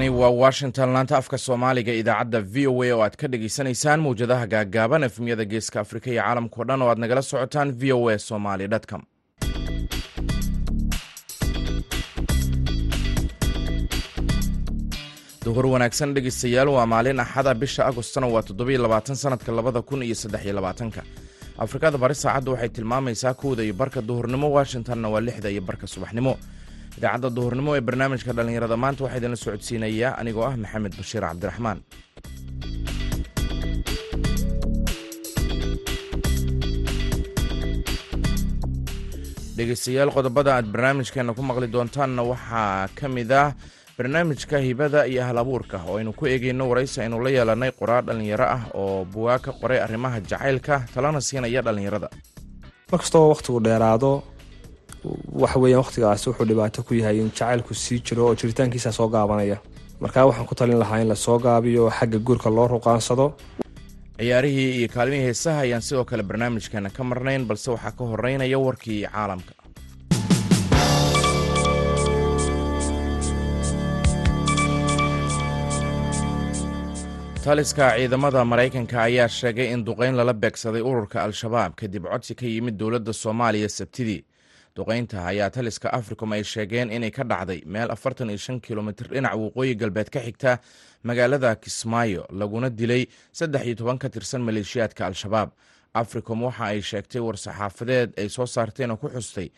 halkani waa washington. Laanta afka soomaaliga idaacadda v o a oo aad ka dhagaysanaysaan mawjadaha gaagaaban efmiyada geeska afrika iyo caalamkao dhan oo aad nagala socotaan v o a somaly com. Duhur wanaagsan dhegeystayaal waa maalin axada bisha agostona waa toddobiyo sanadka labada kun iyo saddexiyo labaatanka. Afrikada bari saacaddu waxay tilmaamaysaa kowda iyo barka duhurnimo washingtonna waa lixda iyo barka subaxnimo idaacadda duhurnimo ee barnaamijka dhallinyarada maanta waxaa idinla socodsiinayaa anigoo ah maxamed bashiir cabdiraxmaan. dhegeystayaal qodobada aad barnaamijkeena ku maqli doontaanna waxaa ka mid ah barnaamijka hibada iyo hal abuurka oo aynu ku eegeyno waraysi aynu la yeelanay qoraar dhallinyaro ah oo bugaag ka qoray arrimaha jacaylka talana siinaya dhallinyarada. Markastoo wakhtigu dheeraado waxa weeyaan wakhtigaasi wuxuu dhibaato ku yahay in jacaylku sii jiro oo jiritaankiisa soo gaabanaya. Markaa waxaan ku talin lahaa in la soo gaabiyo xagga guurka loo ruqaansado. Ciyaarihii iyo kaalmihii heesaha ayaan sidoo kale barnaamijkeena ka marnayn balse waxaa ka horeynaya warkii caalamka. Taliska ciidamada maraykanka ayaa sheegay in duqeyn lala beegsaday ururka al-shabaab kadib codsi ka yimid dowladda soomaaliya sabtidii duqeynta ayaa taliska africom ay sheegeen inay ka dhacday meel afartan iyo shan kilomitir dhinac waqooyi galbeed ka xigta magaalada kismaayo laguna dilay saddex iyo toban ka tirsan maleeshiyaadka al-shabaab. Africom waxa ay sheegtay war-saxaafadeed ay soo saarteen oo ku xustay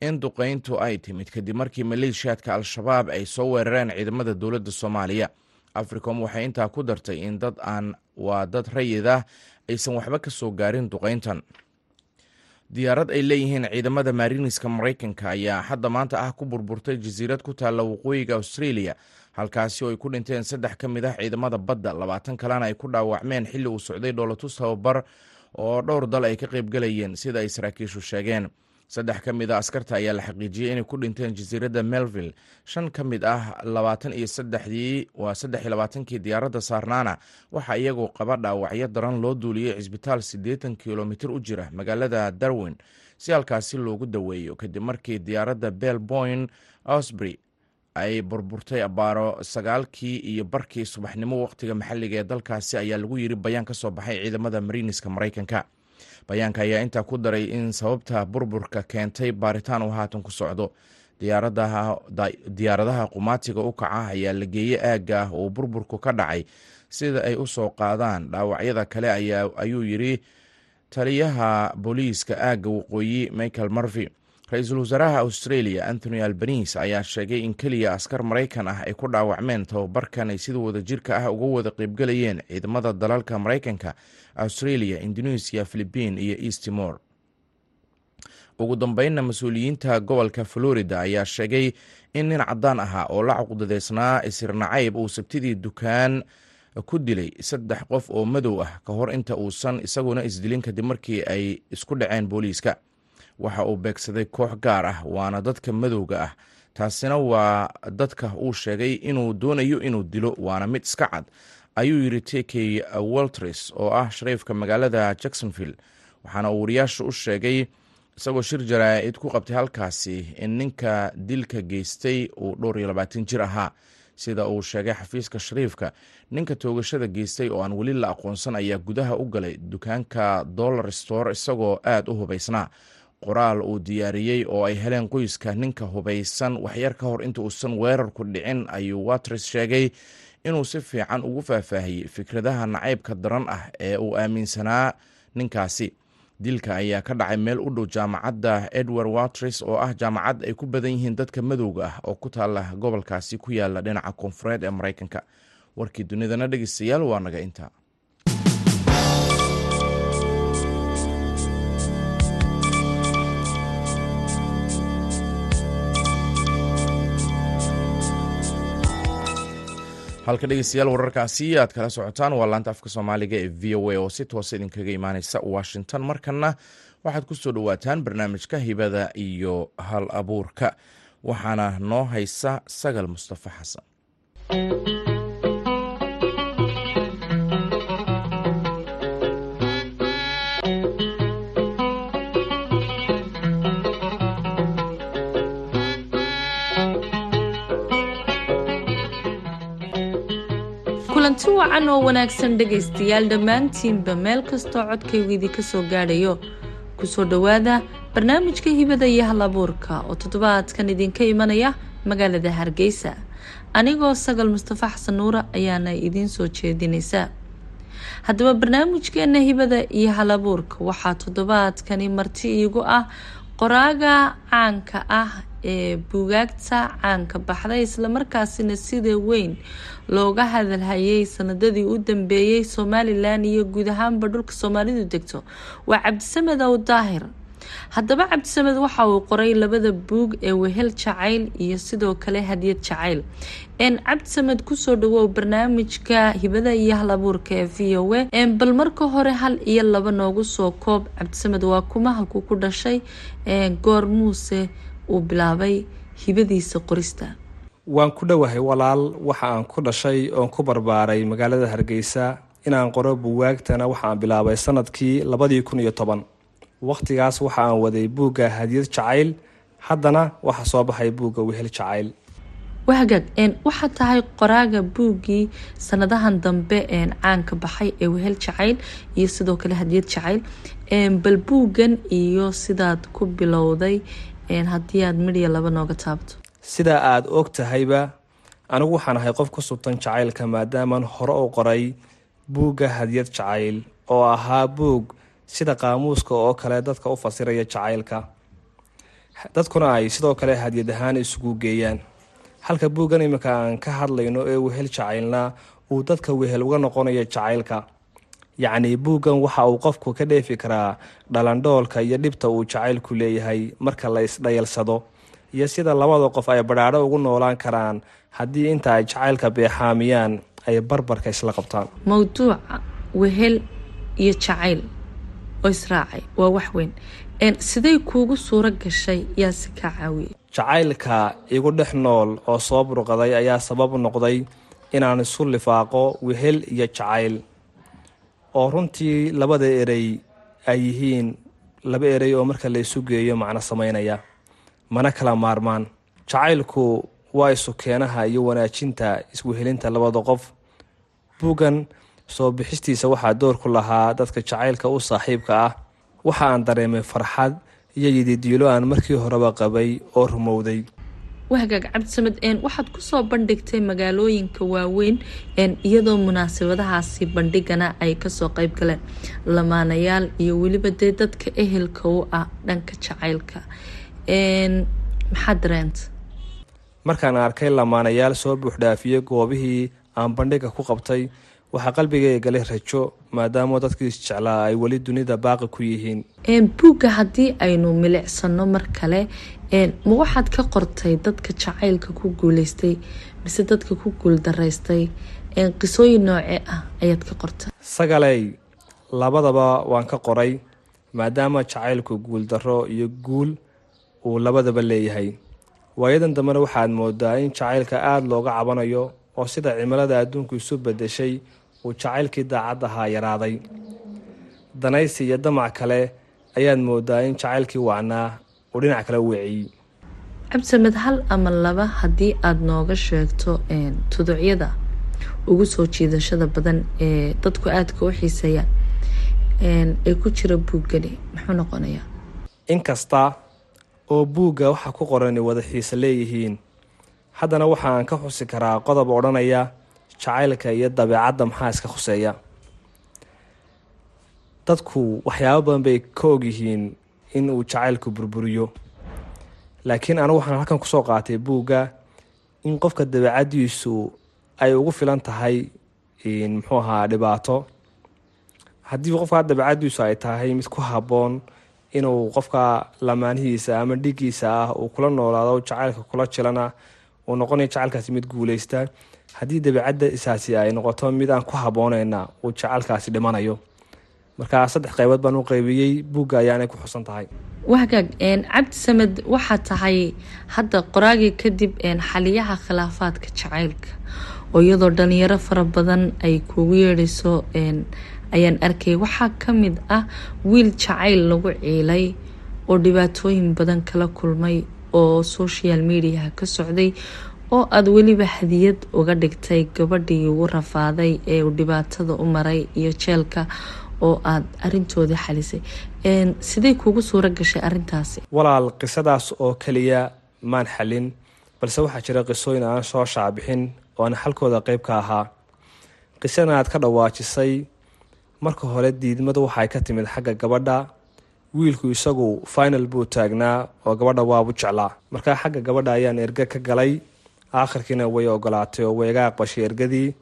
in duqeyntu ay timid kadib markii maleeshiyaadka al-shabaab ay soo weerareen ciidamada dowladda soomaaliya. Africom waxay intaa ku dartay in dad aan waa dad rayid ah aysan waxba ka soo gaarin duqeyntan diyaarad ay leeyihiin ciidamada maariniska maraykanka ayaa hadda maanta ah ku burburtay jasiirad ku taalla waqooyiga australia halkaasi oo ay ku dhinteen saddex ka mid ah ciidamada badda. Labaatan kalena ay ku dhaawacmeen xilli uu socday dhoolatus tababar oo dhowr dal ay ka qaybgalayeen sida ay saraakiishu sheegeen saddex ka mid a askarta ayaa la xaqiijiyey inay ku dhinteen jasiiradda melville. Shan ka mid ah labaatan iyo saddexdii waa saddex iyo labaatankii diyaaradda saarnaana. Waxaa iyagoo qaba dhaawacyo daran loo duuliyey cisbitaal siddeetan kilomitir u jira magaalada darwin. Si halkaasi loogu daweeyo kadib markii diyaaradda belboyn osbury ay burburtay abaaro sagaalkii iyo barkii subaxnimo waqtiga maxalliga ee dalkaasi ayaa lagu yiri bayaan ka soo baxay ciidamada mariiniska maraykanka bayaanka ayaa intaa ku daray in sababta burburka keentay baaritaan uu haatan ku socdo. Diyaaradaha qumaatiga u kaca ayaa la geeyey aagga ah oo burburku ka dhacay. Sida ay u soo qaadaan dhaawacyada kale ayuu yiri taliyaha booliiska aagga waqooyi michael murvey ra'iisul wasaaraha australia anthony albanise ayaa sheegay in keliya askar maraykan ah ay ku dhaawacmeen tababarkan ay sida wada jirka ah uga wada qeybgalayeen ciidamada dalalka maraykanka australia indonesia philibiin iyo east timor. Ugu dambeynna mas'uuliyiinta gobolka florida ayaa sheegay in nin cadaan ahaa oo la cuqdadeysnaa isirnacayb uu sabtidii dukaan ku dilay saddex qof oo madow ah ka hor inta uusan isaguna isdilin kadib markii ay isku dhaceen booliiska waxa uu beegsaday koox gaar ah waana dadka madowga ah. Taasina waa dadka uu sheegay inuu doonayo inuu dilo waana mid iska cad ayuu yidhi tekey waltris oo ah shariifka magaalada jacksonville. Waxaana uu wariyaasha u sheegay isagoo shir jaraa-id ku qabtay halkaasi in ninka dilka geystay uu dhowr iyo labaatan jir ahaa. Sida uu sheegay xafiiska shariifka ninka toogashada geystay oo aan weli la aqoonsan ayaa gudaha u galay dukaanka dollar store isagoo aada u hubaysnaa qoraal uu diyaariyey oo ay heleen qoyska ninka hubaysan. Waxyar ka hor inta uusan weerarku dhicin ayuu watris sheegay inuu si fiican ugu faahfaahiyey fikradaha nacaybka daran ah ee uu aaminsanaa ninkaasi. Dilka ayaa ka dhacay meel u dhow jaamacadda edward watris oo ah jaamacad ay ku badan yihiin dadka madowga ah oo ku taala gobolkaasi ku yaalla dhinaca koonfureed ee maraykanka. Warkii dunidana dhegeystayaal waa naga intaa halka dhegeystayaal wararkaasi aad kala socotaan waa laanta afka soomaaliga ee v o a oo si toosa idinkaga imaaneysa washington. Markana waxaad ku soo dhowaataan barnaamijka hibada iyo hal abuurka. Waxaana noo haysa sagal mustafa xasan kulanti wacan oo wanaagsan dhegaystayaal dhammaantiinba meel kastoo codkaygu idinka soo gaadhayo. Kusoo dhowaada barnaamijka hibada iyo hal abuurka oo toddobaadkan idinka imanaya magaalada hargeysa. Anigoo sagal mustafa xasan nuura ayaana idiin soo jeedinaysa. Haddaba barnaamijkeena hibada iyo hal waxaa toddobaadkani marti iigu ah qoraaga caanka ah ee buugaagta caanka baxday islamarkaasina sida weyn looga hadalhayay sanadadii u dambeeyey somalilan iyo guud ahaanba dhulka soomaalidu degto waa cabdisamed ow daahir haddaba cabdisamed waxa uu qoray labada buug ee wehel jacayl iyo sidoo kale hadiyad jacayl. N cabdisamed ku soo dhawow barnaamijka hibada iyo hal abuurka ee v o a. Bal marka hore hal iyo laba noogu soo koob cabdisamed waa kuma halkuu ku dhashay goor muuse uu bilaabay hibadiisa qorista. Waan ku dhowahay walaal waxa aan ku dhashay oon ku barbaaray magaalada hargeysa. Inaan qoro buwaagtana waxa aan bilaabay sannadkii labadii kun iyo toban wakhtigaas waxa aan waday buugga hadiyad jacayl. Haddana waxa soo baxay buugga wehel jacayl. Wahagaag waxaa tahay qoraaga buuggii sanadahan dambe caanka baxay ee wehel jacayl iyo sidoo kale hadiyad jacayl. Bal buuggan iyo sidaad ku bilowday haddii aad midhiya laba nooga taabto. Sidaa aada og tahayba anigu waxaan ahay qof ku subtan jacaylka maadaamaan hore u qoray buugga hadiyad jacayl oo ahaa buug sida qaamuuska oo kale dadka u fasiraya jacaylka. Dadkuna ay sidoo kale hadiyad ahaan isugu geeyaan. Halka buuggan iminka aan ka hadlayno ee wehel jacaylna uu dadka wehel uga noqonayo jacaylka. Yacnii buuggan waxa uu qofku ka dheefi karaa dhalandhoolka iyo dhibta uu jacaylku leeyahay marka la isdhayalsado iyo sida labada qof ay badhaadho ugu noolaan karaan haddii inta ay jacaylka beexaamiyaan ay barbarka isla qabtaan. Mowduuca wehel iyo jacayl oo israacay waa wax weyn. Siday kuugu suuro gashay yaa si kaa caawiyay jacaylka igu dhex nool oo soo burqaday ayaa sabab noqday inaan isu lifaaqo wehel iyo jacayl. Oo runtii labada erey ay yihiin laba erey oo marka la isu geeyo macno samaynaya. Mana kala maarmaan. Jacaylku waa isu keenaha iyo wanaajinta iswehelinta labada qof. Buuggan soo bixistiisa waxaa door ku lahaa dadka jacaylka u saaxiibka ah. Waxa aan dareemay farxad iyo yididiilo aan markii horeba qabay oo rumowday. Wahagaag cabdisamed waxaad ku soo bandhigtay magaalooyinka waaweyn iyadoo munaasabadahaasi bandhigana ay ka soo qeyb galeen. Lamaanayaal iyo weliba dee dadka ehelka u ah dhanka jacaylka. Maxaa dareenta markaan arkay lamaanayaal soo buuxdhaafiyey goobihii aan bandhiga ku qabtay waxaa qalbigay galay rajo maadaama dadkii isjeclaa ay weli dunida baaqi ku yihiin. Buugga haddii aynu milicsano mar kale ma waxaad ka qortay dadka jacaylka ku guuleystay mise dadka ku guuldaraystay qisooyin noocee ah ayaad ka qortay? Sagaley labadaba waan ka qoray maadaama jacaylku guuldaro iyo guul uu labadaba leeyahay. Waayadan dambena waxaad moodaa in jacaylka aada looga cabanayo oo sida cimilada adduunku isu bedeshay uu jacaylkii daacaddahaa yaraaday. Danaysi iyo damac kale ayaad moodaa in jacaylkii wacnaa uu dhinac kale weeciyey cabdisamed hal ama laba haddii aada nooga sheegto tuducyada ugu soo jiidashada badan ee dadku aadka u xiiseeyaan ee ku jira buuggani muxuu noqonayaa? Inkasta oo buugga waxa ku qorani wada xiise leeyihiin haddana waxaan ka xusi karaa qodob odhanaya jacaylka iyo dabeecadda maxaa iska khuseeya? Dadku waxyaabo badan bay ka ogyihiin in uu jacaylku burburiyo. Laakiin anigu waxaan halkan ku soo qaatay buugga in qofka dabeecaddiisu ay ugu filan tahay muxuu ahaa dhibaato. Haddii qofka dabeecaddiisu ay tahay mid ku habboon inuu qofka lamaanihiisa ama dhigiisa ah uu kula noolaado jacaylka kula jilana uu noqonayo jacaylkaasi mid guuleysta haddii dabeecadda isaasi ay noqoto mid aan ku habbooneyna uu jacaylkaasi dhimanayo. Marka saddex qaybood baan u qaybiyey buugga ayaanay ku xusan tahay. Wahagaag cabdi samed waxaa tahay hadda qoraagii kadib xaliyaha khilaafaadka jacaylka oo iyadoo dhalinyaro fara badan ay kugu yeedhayso ayaan arkay. Waxaa ka mid ah wiil jacayl lagu ciilay oo dhibaatooyin badan kala kulmay oo social mediaha ka socday oo aada weliba hadiyad uga dhigtay gabadhii ugu rafaaday ee uu dhibaatada u maray iyo jeelka oo aada arintoodii xalisay. Sidey kuugu suuro gashay arintaasi walaal qisadaas oo keliya maan xalin balse waxaa jira qisooyin aan soo shaacbixin oo aan xalkooda qeyb ka ahaa. Qisana aad ka dhawaajisay marka hore diidmadu waxay ka timid xagga gabadha. Wiilku isagu final buu taagnaa oo gabadha waabu jeclaa. Markaa xagga gabadha ayaan erge ka galay aakhirkiina way ogolaatay oo way iga aqbashay ergadii.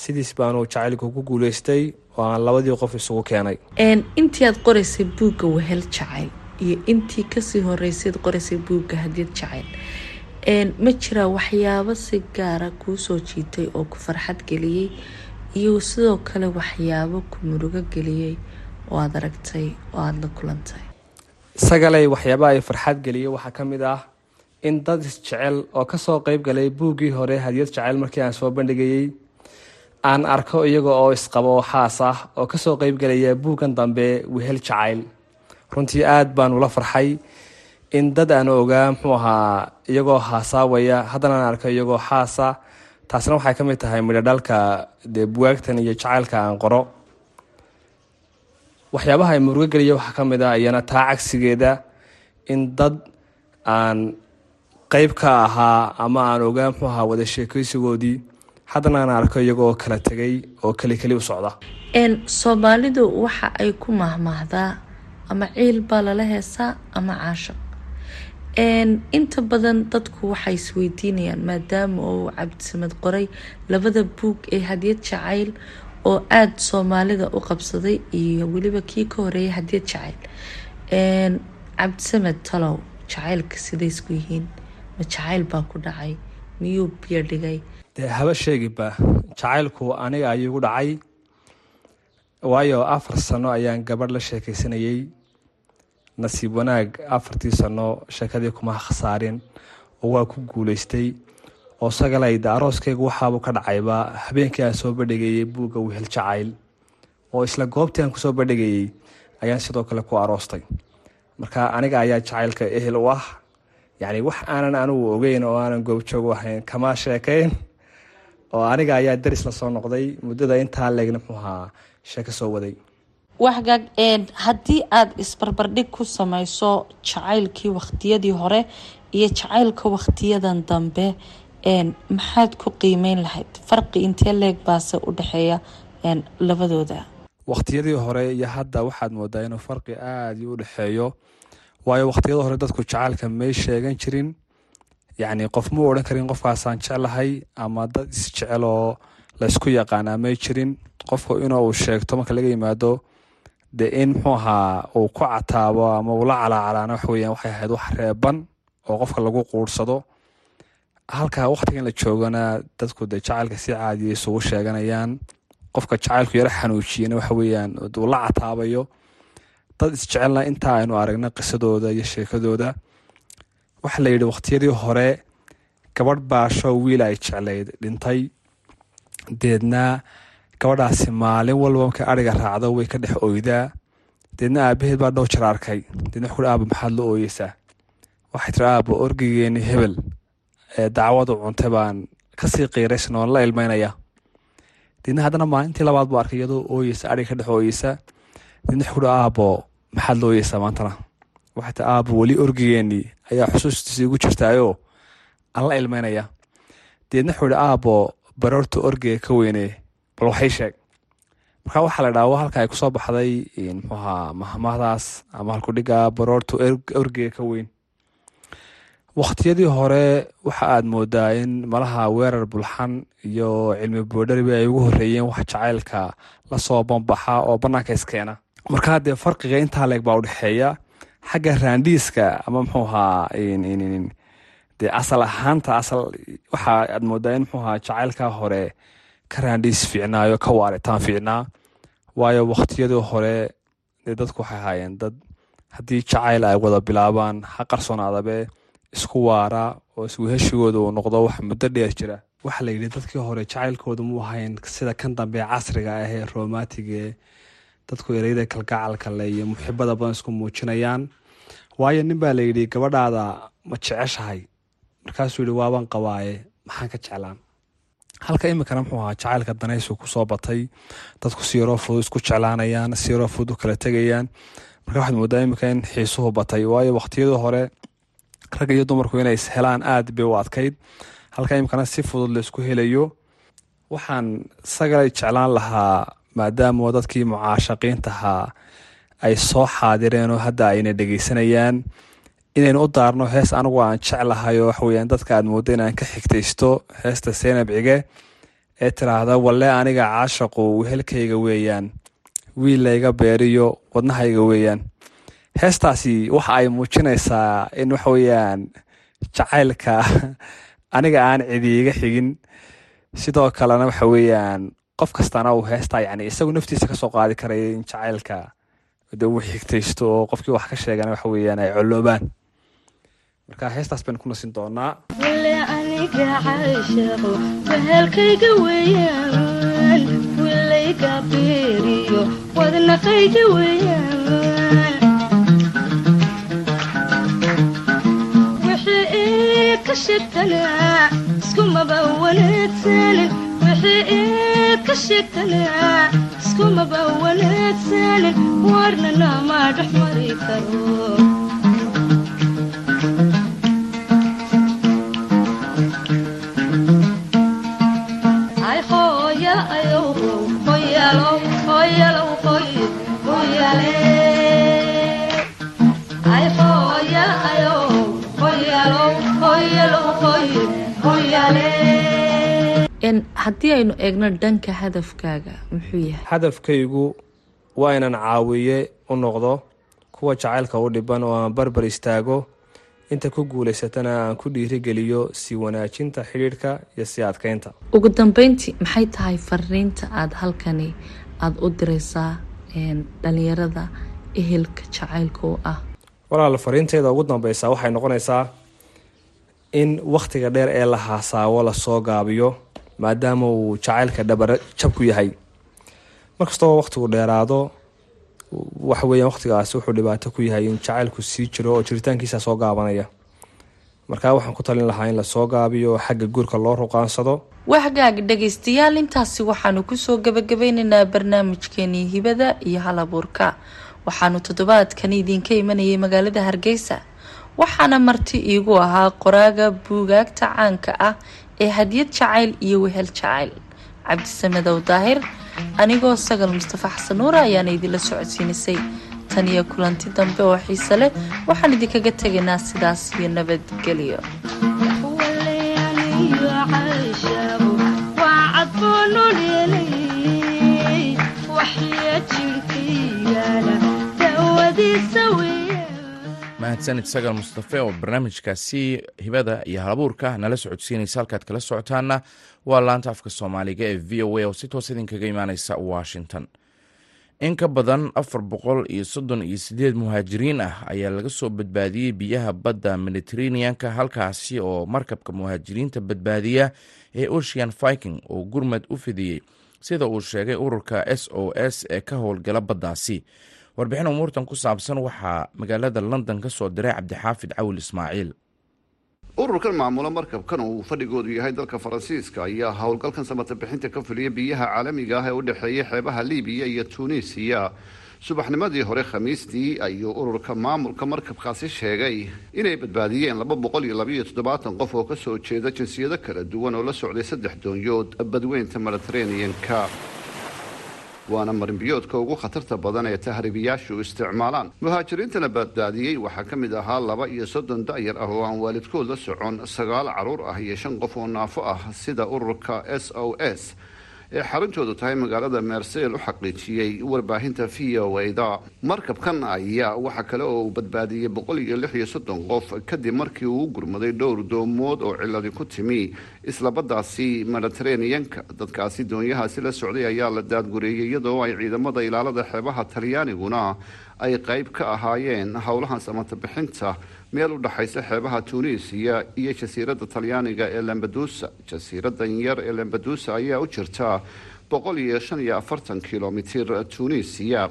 Sidiis baanu jacaylku ku guuleystay oo aan labadii qof isugu keenay. Intii aad qoraysay buugga wehel jacayl iyo intii ka sii horeysayd qoraysay buugga hadiyad jacayl. Ma jiraa waxyaabo si gaara kuu soo jiitay oo ku farxad geliyey iyo sidoo kale waxyaabo ku murugo geliyey oo aada aragtay oo aada la kulantay. Sagaley waxyaaba ay farxad geliyey waxaa ka mid ah in dad isjecel oo ka soo qeyb galay buuggii hore hadiyad jacayl markii aan soo bandhigayey aan arko iyaga oo isqabo xaas ah oo ka soo qeyb galaya buuggan dambe wehel jacayl runtii aada baan ula farxay. In dad aan ogaa muxuu ahaa iyagoo haasaawaya haddana arko iyagoo xaasa. Taasna waxay ka mid tahay midhodhalka dee buwaagtan iyo jacaylka aan qoro. Waxyaabaha ay waxaa ka mid ah iyana taa cagsigeeda in dad aan qeyb ka ahaa ama aan ogaa muxuu ahaa wada sheekaysigoodii haddana arko iyagoo kala tegay oo keli keli u socda. Soomaalidu waxa ay ku mahmaahdaa ama ciil baa lala heesaa ama caashaq inta badan dadku waxay isweydiinayaan maadaama uu cabdisamed qoray labada buug ee hadiyad jacayl oo aada soomaalida u qabsaday iyo weliba kii ka horeeyay hadiyad jacayl. Cabdisamed talow jacaylka siday isku yihiin ma jacayl baa ku dhacay? Miyuu biyo dhigay? Dee haba sheegiba jacaylku aniga ayuu gu dhacay. Waayo afar sano ayaan gabadh la sheekaysanayey nasiib wanaag afartii sano sheekadii kuma khasaarin. Oo waa ku guuleystay oo sagalayda arooskaygu waxaabuu ka dhacayba habeenkii aan soo bandhigayey buugga wehel jacayl. Oo isla goobtii aan ku soo bandhigayey ayaan sidoo kale ku aroostay. Marka aniga ayaa jacaylka ehel u ah yacni wax aanan anigu ogeyn oo aanan goobjoog ahayn kama sheekayn oo aniga ayaa daris la soo noqday. Muddada intaa leegna muxuu ahaa sheeko soo waday. Waxgaag haddii aada isbarbardhig ku sameyso jacaylkii wakhtiyadii hore iyo jacaylka wakhtiyadan dambe maxaad ku qiimeyn lahayd? Farqi intee leeg baase u dhexeeya labadooda? Wakhtiyadii hore iyo hadda waxaad moodaa inuu farqi aada u dhexeeyo waayo wakhtiyada hore dadku jacaylka may sheegan jirin. Yacni qof muu odhan karin qofkaasaan jeclahay ama dad isjecel oo laysku yaqaanaa may jirin. Qofku inuu sheegto marka laga yimaado dee in muxuu ahaa uu ku cataabo ama uu la calaacalaana wax waxay ahayd wax reeban oo qofka lagu quursado. Halka wakhtigan la joogana dadku dee jacaylka si caadiya isugu sheeganayaan. Qofka jacaylku yaro xanuujiyana waxa uu la cataabayo dad isjecelna intaa aynu aragna qisadooda iyo sheekadooda. Waxaa la yidhi wakhtiyadii hore gabadh baasho wiil ay jeclayd dhintay. Deedna gabadhaasi maalin walba markay ariga raacdo way ka dhex oydaa deedna aabaheed baa dhow jir arkay. Deedna wuxuu aaba maxaad la ooyeysaa? Waxay tiri aaba orgigeeni hebel. Ee dacwadu cuntay baan ka sii qiiraysan oon la ilmeynaya deedna haddana maalintii labaad buu arkay iyadoo ooyeysa ariga ka dhex ooyeysa wuxuu ui aabo maxaad la ooyeysaa maantana? Waxay tiri aabo weli orgigeenii ayaa xusuustiisa igu jirtaayoo aan la ilmeynaya. Deedna wuxuu aabo baroorta orgiga ka weynee bal waxay sheeg. Marka waxaa la dhaha halka ay ku soo baxday muxuu ahaa mahmahdaas ama halkudhiga baroorta orgiga ka weyn. Wakhtiyadii hore waxa aad moodaa in malaha weerar bulxan iyo cilmi boodharibi ay ugu horeeyeen wax jacaylka la soo bambaxa oo banaanka iskeena markaa dee farqiga intaa leeg baa udhexeeya xagga raandhiiska ama muxuu ahaa dee asal ahaanta asal waxa aad moodaa in muxuu ahaa jacaylka hore ka raandhiis fiicnaayo ka waaritaan fiicnaa. Waayo wakhtiyadii hore dee dadku waxay ahaayeen dad haddii jacayl ay wada bilaabaan ha qarsoonaadabe isku waara oo isweheshigooda uu noqdo wax muddo dheer jira. Waxaa la yidhi dadkii hore jacaylkooda mu ahayn sida kan dambe casriga ah ee romantigee dadku ereyada kalgacalka le iyo muxibada badan isku muujinayaan. Waayo nin baa layidhi gabadhaada ma jeceshahay? Markaasuu yihi waaban qabaaye maxaan ka jeclaan. Halka iminkana muxuu ahaa jacaylka danaysu ku soo batay. Dadku siiroo fudud isku jeclaanayaan siiroo fudud u kala tegayaan. Marka waxaad moodaa iminka in xiisuhu batay waayo waqtiyadii hore rag iyo dumarku inay is helaan aad bay u adkayd. Halka iminkana si fudud la isku helayo. Waxaan sagalay jeclaan lahaa maadaama dadkii mucaashaqiintahaa ay soo xaadireen oo hadda ayna dhegeysanayaan. Inaynu u daarno hees anigu aan jeclahay oo waxaweyaan dadka aad moodo in aan ka xigtaysto heesta seynab cige ee tiraahda walle aniga caashaqu wehelkayga weeyaan wiil layga beeriyo wadnahayga weeyaan. Heestaasi waxa ay muujinaysaa in waxaweyaan jacaylka aniga aan cidi iga xigin. Sidoo kalena waxa weeyaan qof kastana uu heestaa yani isagu naftiisa ka soo qaadi karaya in jacaylka de uu xigtaysto oo qofkii wax ka sheegana waxa weeyaan ay coloobaan. Marka heestaas baynu ku nasin doonaa wixii ii ka sheegtanaa iskumaba wanaagsanin ka sheegtanaa iskumaba wanaagsanin warnana ma dhex mari karo haddii aynu eegno dhanka hadafkaaga muxuu yahay? Hadafkaygu waa inaan caawiye u noqdo kuwa jacaylka u dhiban oo aan barbar istaago inta ku guulaysatana aan ku dhiirigeliyo sii wanaajinta xidhiidhka iyo sii adkeynta ugu dambeyntii maxay tahay fariinta aada halkani aada u direysaa dhalinyarada ehelka jacaylka u ah? Walaal fariinteeda ugu dambeysa waxay noqonaysaa in wakhtiga dheer ee la haasaawo la soo gaabiyo maadaama uu jacaylka dhabar jab ku yahay. Markastoo wakhtigu dheeraado waxa weeyaan wakhtigaasi wuxuu dhibaato ku yahay in jacaylku sii jiro oo jiritaankiisa soo gaabanaya. Markaa waxaan ku talin lahaa in la soo gaabiyo xagga guurka loo ruqaansado. Waxgaag dhagaystayaal intaasi waxaanu ku soo gabagabeyneynaa barnaamijkeenii hibada iyo halabuurka. Waxaanu toddobaadkan idinka imanayay magaalada hargeysa. Waxaana marti iigu ahaa qoraaga buugaagta caanka ah ee hadiyad jacayl iyo wehel jacayl. Cabdisamadow daahir anigoo sagal mustafa xasan nuura ayaana idinla socodsiinisay. Tan iyo kulanti dambe oo xiise leh waxaan idinkaga tegaynaa sidaas iyo nabadgelyo mahadsanid sagal mustafe oo barnaamijkaasi hibada iyo halabuurka nala socodsiinaysa halkaad kala socotaana waa laanta afka soomaaliga ee v o a oo si toos idinkaga imaaneysa washington. In ka badan afar boqol iyo soddon iyo sideed muhaajiriin ah ayaa laga soo badbaadiyey biyaha badda mediteraneanka halkaasi oo markabka muhaajiriinta badbaadiya ee ocean viking oo gurmad u fidiyey sida uu sheegay ururka s o s ee ka howlgala baddaasi warbixin umuurtan ku saabsan waxaa magaalada london ka soo diray cabdixaafid cawil ismaaciil. Ururkan maamula markabkan uu fadhigoodu yahay dalka faransiiska ayaa howlgalkan samata bixinta ka fuliya biyaha caalamiga ah ee u dhexeeya xeebaha libiya iyo tuuniisiya subaxnimadii hore khamiistii ayuu ururka maamulka markabkaasi sheegay inay badbaadiyeen laba boqol iyo labayo toddobaatan qof oo ka soo jeeda jinsiyado kala duwan oo la socday saddex doonyood badweynta mediteraneanka waana marinbiyoodka ugu khatarta badan ee tahriibiyaashu isticmaalaan. Muhaajiriintana badbaadiyey waxaa ka mid ahaa laba iyo soddon da-yar ah oo aan waalidkood la socon sagaal carruur ah iyo shan qof oo naafo ah sida ururka s o s ee xarintoodu tahay magaalada mersel u xaqiijiyey warbaahinta v o a-da markabkan ayaa waxa kale oo uu badbaadiyey boqol iyo lix iyo soddon qof kadib markii uu u gurmaday dhowr doomood oo ciladi ku timi. Isla baddaasi mediteraneanka dadkaasi doonyahaasi la socday ayaa la daadgureeyey iyadoo ay ciidamada ilaalada xeebaha talyaaniguna ay qeyb ka ahaayeen howlahan samata bixinta meel u dhexaysa xeebaha tuuniisiya iyo jasiiradda talyaaniga ee lambadusa jasiiradan yar ee lambadusa ayaa u jirta boqol iyo shan iyo afartan kilomitir tuuniisiya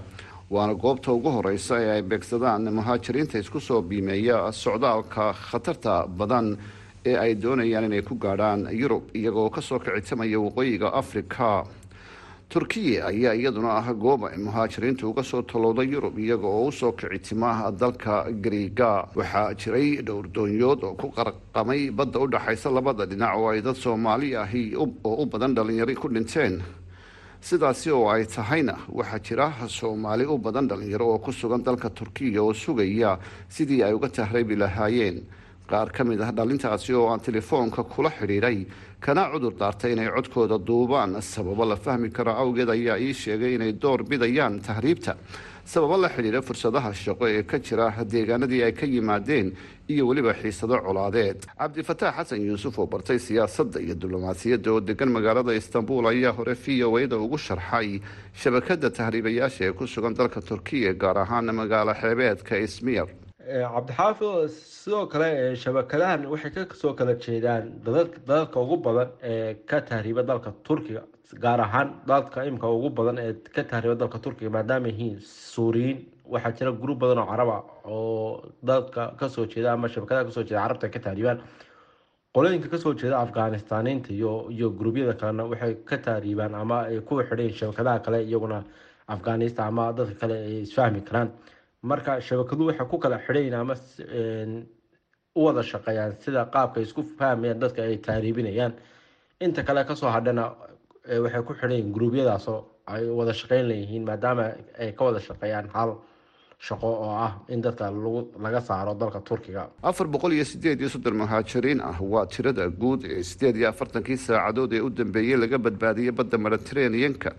waana goobta ugu horeysa ee ay beegsadaan muhaajiriinta isku soo biimeeya socdaalka khatarta badan ee ay doonayaan inay ku gaadhaan yurub iyagoo ka soo kicitamaya waqooyiga afrika turkiya ayaa iyaduna ah goob ay muhaajiriintu uga soo talowday yurub iyaga oo u soo kicitima dalka griiga waxaa jiray dhowr doonyood oo ku qarqamay badda u dhexaysa labada dhinac oo ay dad soomaali ahi oo u badan dhalinyaro ku dhinteen. Sidaasi oo ay tahayna waxaa jira soomaali u badan dhalinyaro oo ku sugan dalka turkiya oo sugaya sidii ay uga tahriibi lahaayeen qaar ka mid ah dhalintaasi oo aan telefoonka kula xidhiidhay kana cudur daartay inay codkooda duubaan. Sababo la fahmi karo awgeed ayaa ii sheegay inay door bidayaan tahriibta. Sababo la xidhiidha fursadaha shaqo ee ka jira deegaanadii ay ka yimaadeen iyo weliba xiisado colaadeed. Cabdifataax xasan yuusuf oo bartay siyaasadda iyo diblomaasiyadda oo degan magaalada istanbul ayaa hore v o a da ugu sharxay shabakada tahriibayaasha ee ku sugan dalka turkiya gaar ahaan magaalo xeebeedka ismir cabdixaafid sidoo kale shabakadahan waxay ka soo kala jeedaan dadadka ugu badan ee ka tahriiba dalka turkiga gaar ahaan dadka imika ugu badan ee ka tahriiba dalka turkiga maadaama yihiin suuriyiin waxaa jira gruub badan oo caraba oo dadka ka soo jeeda ama shabakadaha ka soo jeeda carabta ka tahriibaan qolooyinka ka soo jeeda afganistaniinta iyo iyo gruubyada kalena waxay ka tahriibaan ama ay ku xidhayn shabakadaha kale iyaguna afghanistan ama dadka kale ay isfahmi karaan marka shabakadu waxay ku kala xidhayn ama u wada shaqeeyaan sida qaabka isku fahmayaan dadka ay tahriibinayaan inta kale ka soo hadhana waxay ku xidhayin gruubyadaasoo ay wada shaqeyn leeyihiin maadaama ay ka wada shaqeeyaan hal shaqo oo ah in dadka laga saaro dalka turkiga. Afar boqol iyo sideed iyo soddon muhaajiriin ah waa tirada guud ee sideed iyo afartankii saacadood ee u dambeeyey laga badbaadiyey badda mediteraneanka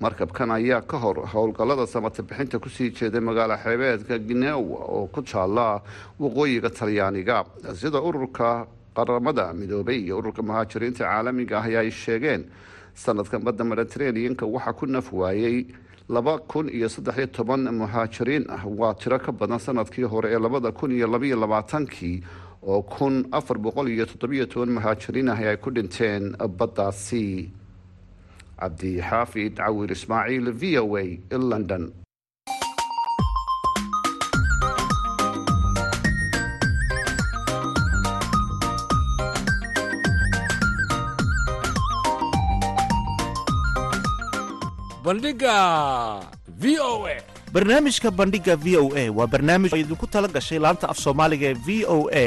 markabkan ayaa ka hor howlgallada samata bixinta ku sii jeeday magaalo xeebeedka ginewa oo ku taala waqooyiga talyaaniga. Sida ururka qaramada midoobay iyo ururka muhaajiriinta caalamiga ah ay sheegeen sanadkan badda mediteraneanka waxaa ku naf waayey laba kun iyo saddexiyo toban muhaajiriin ah. Waa tiro ka badan sannadkii hore ee labada kun iyo labaiyo labaatankii oo kun afar boqol iyo toddobiyo toban muhaajiriin ah ay ku dhinteen baddaasi cabdixaafid cawir ismaaciil v o a london. Bandhiga v o a. Barnaamijka bandhiga v o a waa barnaamij idinku tala gashay laanta af soomaaliga ee v o a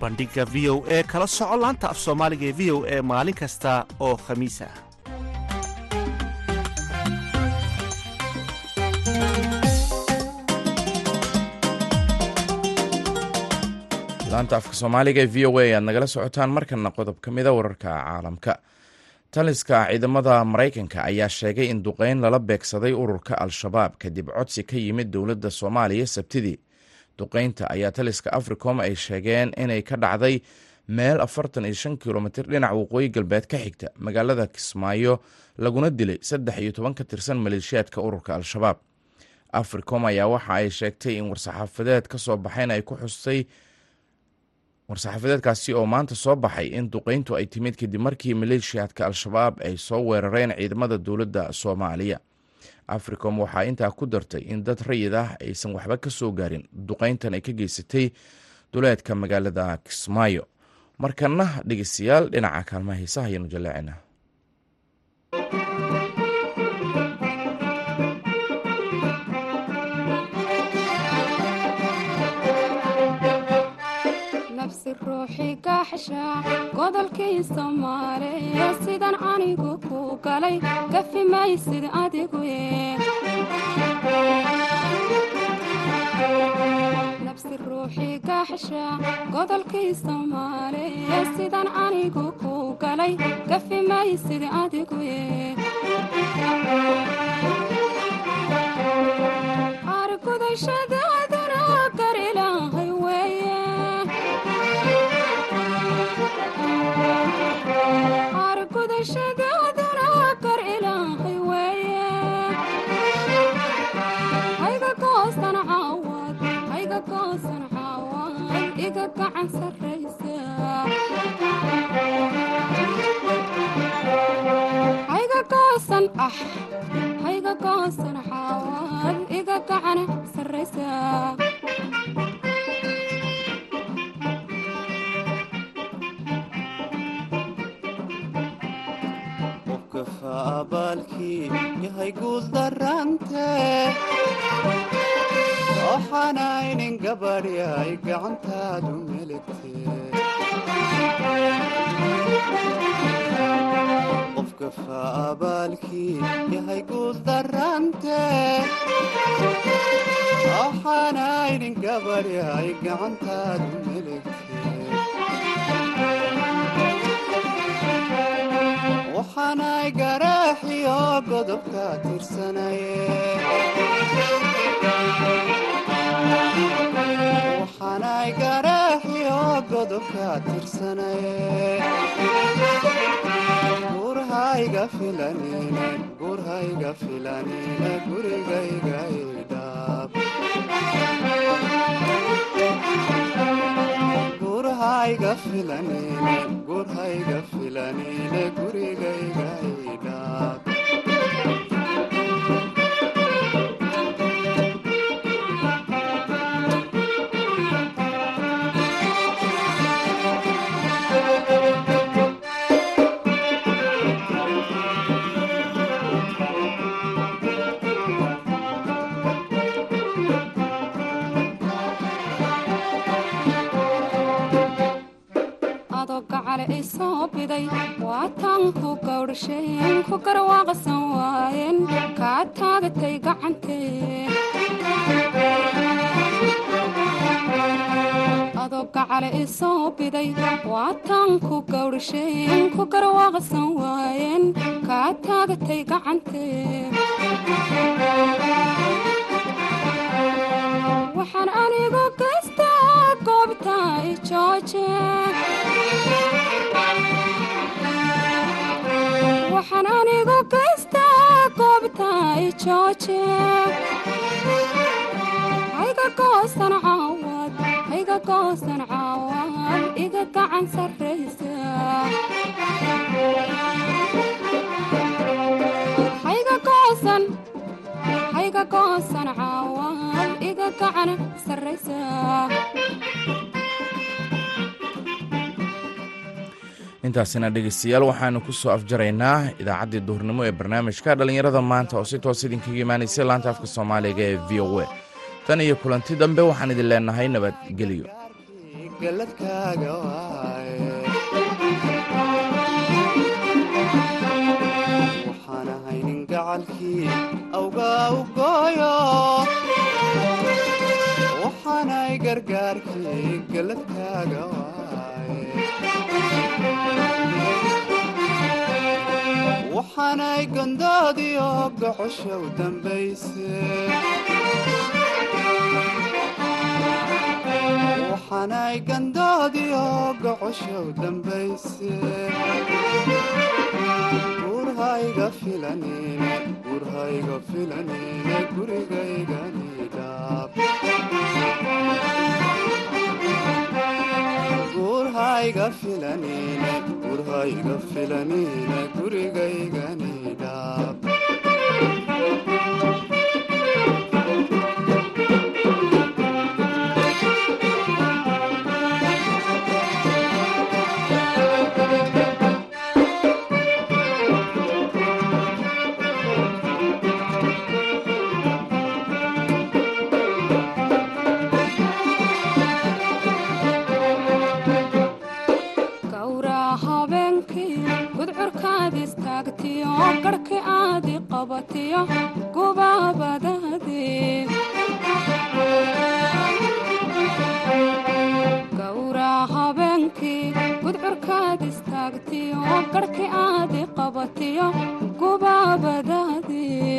bandhiga v o e kala soco laanta af soomaaliga ee v o e maalin kasta oo khamiis ah. Laanta afka soomaaliga ee v o a ayaad nagala socotaan markana qodob ka mida wararka caalamka. Taliska ciidamada maraykanka ayaa sheegay in duqeyn lala beegsaday ururka al-shabaab kadib codsi ka yimid dowladda soomaaliya sabtidii duqeynta ayaa taliska africom ay sheegeen inay ka dhacday meel afartan iyo shan kilomitir dhinac waqooyi galbeed ka xigta magaalada kismaayo laguna dilay saddex iyo toban ka tirsan maleeshiyaadka ururka al-shabaab. Africom ayaa waxa ay sheegtay in war-saxaafadeed ka soo ay ku xustay war-saxaafadeedkaasi oo maanta soo baxay in duqeyntu ay timid kadib markii maleeshiyaadka al-shabaab ay soo weerareen ciidamada dowladda soomaaliya africom waxaa intaa ku dartay in dad rayid ah aysan waxba ka soo gaarin duqeyntan ay ka geysatay duleedka magaalada kismaayo. Markana dhegeystayaal dhinaca kaalmaha hiisaha ayaanu jaleecina ruuxi gaxsha godolkii soomaaliya sidan anigu ku galay gafi maysid adigu nabsi ruuxi gaxsha godolkii soomaaliya sidan anigu ku galay gafi maysid adigu argudashadaaduna iga gacan goosan ah. Hayga goosan xaawaad iga gacan sarraysa abaalkii yahay guul waxaanaynin gabadhyay gacantaadu meligte qofka faabaalkii yahay guul darante waxaanaynin gabadhyay gacantaadu meligte waxaanay garaaxiyo godobka tirsanaye waxaanay garaaxiyo godobka gurhayga filanine gurigayga idhaab soo biday waataan ku gawdhasheen ku garwaaqsan waayeen kaa taagatay gacantee adoo gacale i soo biday waataan ku gawdhasheen ku garwaaqsan waayeen kaa taagatay gacantee waxaan anigu gaystaa goobta i waxaan anigu gaystaa goobta i jooje hayga goosan caawad hayga goosan caawad iga gacan sarraysa hayga goosan hayga goosan caawad iga gacan sarraysa intaasina dhegeystayaal waxaanu ku soo afjaraynaa idaacaddii duhurnimo ee barnaamijka dhallinyarada maanta oo si toos idinkaga imaanaysay laanta afka soomaaliga ee v o a. Tan iyo kulanti dambe waxaan idin leenahay nabadgelyo waxaanay gondoodiyo gocoshow dambayse. Waxaanay gandoodiyo gocoshow dambayse. Gurhayga filanine gurhayga filanine gurigayganidhaab gurhayga filanine gurhayga filanine gurigayganidhaab gowraa